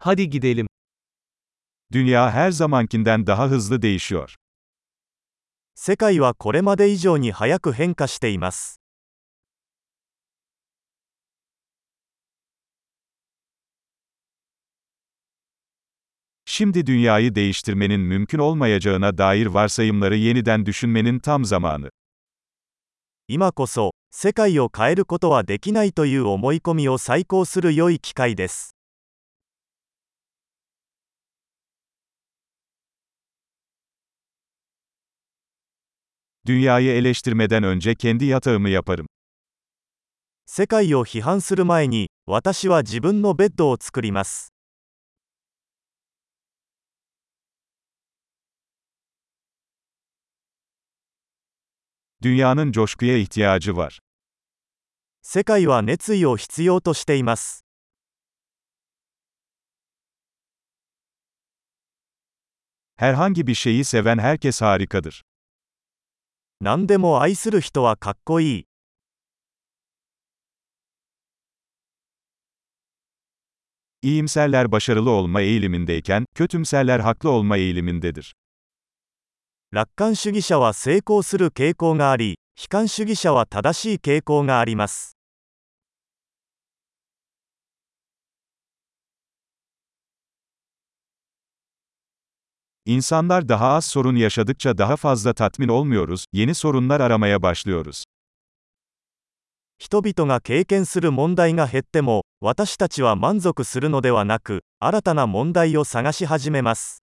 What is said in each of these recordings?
Hadi gidelim. Dünya her zamankinden daha hızlı değişiyor. 世界はこれまで以上に早く変化しています Şimdi dünyayı değiştirmenin mümkün olmayacağına dair varsayımları yeniden düşünmenin tam zamanı. 今こそ世界を変えることはできないという思い込みを再考する良い機会です Dünyayı eleştirmeden önce kendi yatağımı yaparım. 世界を批判する前に私は自分のベッドを作ります Dünyanın coşkuya ihtiyacı var. 世界は熱意を必要としています Herhangi bir şeyi seven herkes harikadır. 何でも愛する人はかっこいい İyimserler başarılı olma eğilimindeyken, kötümserler haklı olma eğilimindedir. 楽観主義者は成功する傾向があり悲観主義者は正しい傾向があります İnsanlar daha az sorun yaşadıkça daha fazla tatmin olmuyoruz, yeni sorunlar aramaya başlıyoruz. 人々が経験する問題が減っても私たちは満足するのではなく新たな問題を探し始めます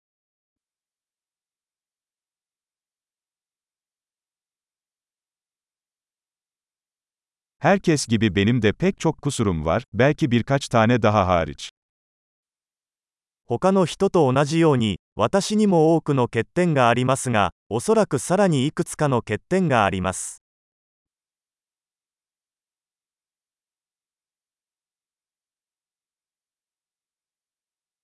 Herkes gibi benim de pek çok kusurum var, belki birkaç tane daha hariç. 他の人と同じように私にも多くの欠点がありますがおそらくさらにいくつかの欠点があります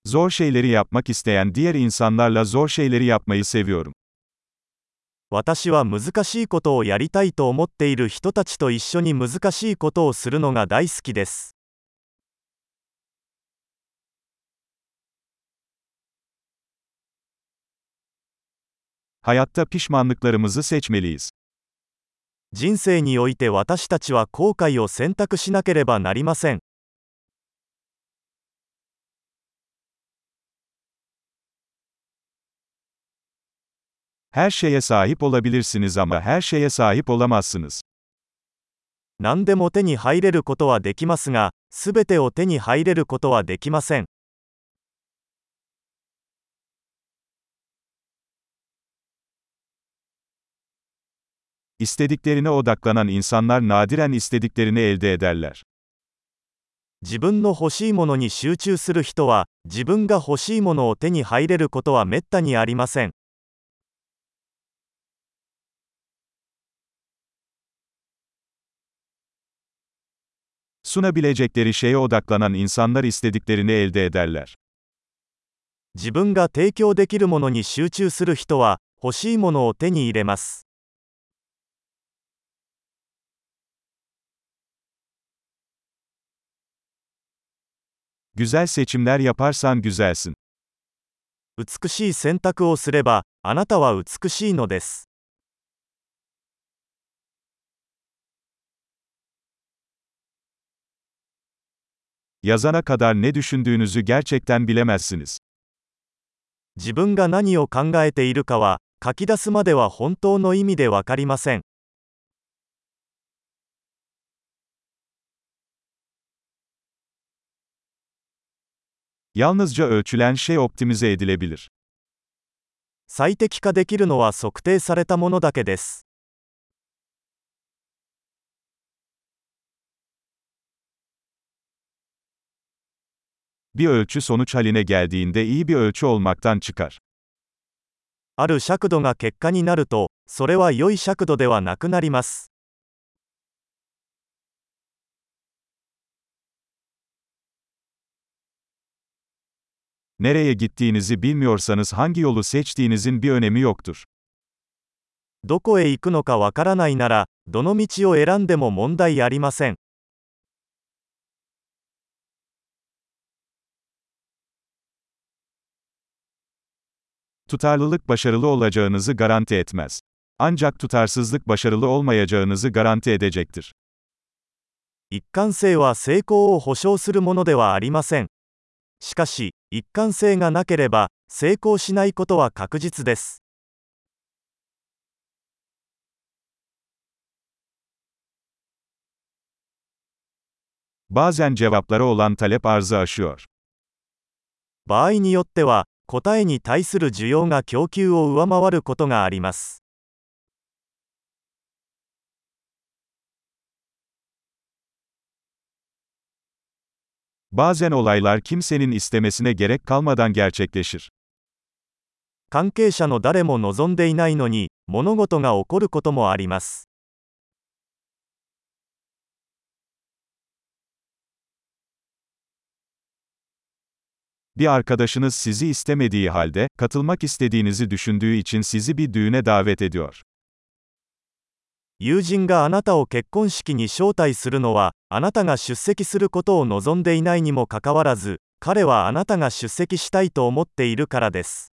Zor şeyleri yapmak isteyen diğer insanlarla zor şeyleri yapmayı seviyorum. 私は難しいことをやりたいと思っている人たちと一緒に難しいことをするのが大好きです Hayatta pişmanlıklarımızı seçmeliyiz. 人生において私たちは後悔を選択しなければなりません Her şeye sahip olabilirsiniz ama her şeye sahip olamazsınız. 何でも手に入れることはできますがすべてを手に入れることはできません自分の欲しいものに集中する人は自分が欲しいものを手に入れることはめったにありません自分が提供できるものに集中する人は欲しいものを手に入れます。Güzel seçimler yaparsan güzelsin. 美しい選択をすればあなたは美しいのです Yazana kadar ne düşündüğünüzü gerçekten bilemezsiniz. 自分が何を考えているかは書き出すまでは本当の意味でわかりません Yalnızca ölçülen şey optimize edilebilir. 最適化できるのは測定されたものだけです Bir ölçü sonuç haline geldiğinde iyi bir ölçü olmaktan çıkar. ある尺度が結果になるとそれは良い尺度ではなくなります Nereye gittiğinizi bilmiyorsanız hangi yolu seçtiğinizin bir önemi yoktur. どこへ行くのかわからないならどの道を選んでも問題ありません Tutarlılık başarılı olacağınızı garanti etmez. Ancak tutarsızlık başarılı olmayacağınızı garanti edecektir. 一貫性は成功を保証するものではありません。 しかし、一貫性がなければ、成功しないことは確実です。Bazen cevaplara olan talep arzı aşıyor. 場合によっては、答えに対する需要が供給を上回ることがあります。Bazen olaylar kimsenin istemesine gerek kalmadan gerçekleşir. 関係者の誰も望んでいないのに、物事が起こることもあります。 Bir arkadaşınız sizi istemediği halde, katılmak istediğinizi düşündüğü için sizi bir düğüne davet ediyor. 友人があなたを結婚式に招待するのは、あなたが出席することを望んでいないにもかかわらず、彼はあなたが出席したいと思っているからです。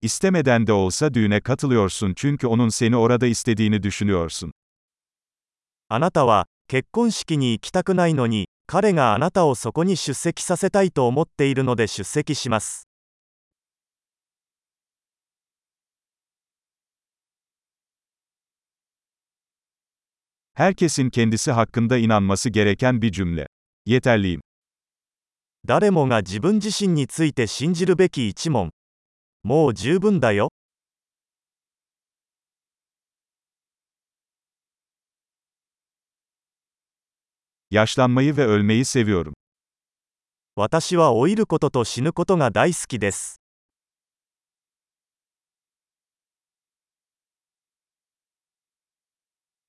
İstemeden de olsa düğüne katılıyorsun çünkü onun seni orada istediğini düşünüyorsun. あなたは、結婚式に行きたくないのに、彼があなたをそこに出席させたいと思っているので出席します。誰もが自分自身について信じるべき一問。もう十分だよ。Yaşlanmayı ve ölmeyi seviyorum. 私は老いることと死ぬことが大好きです。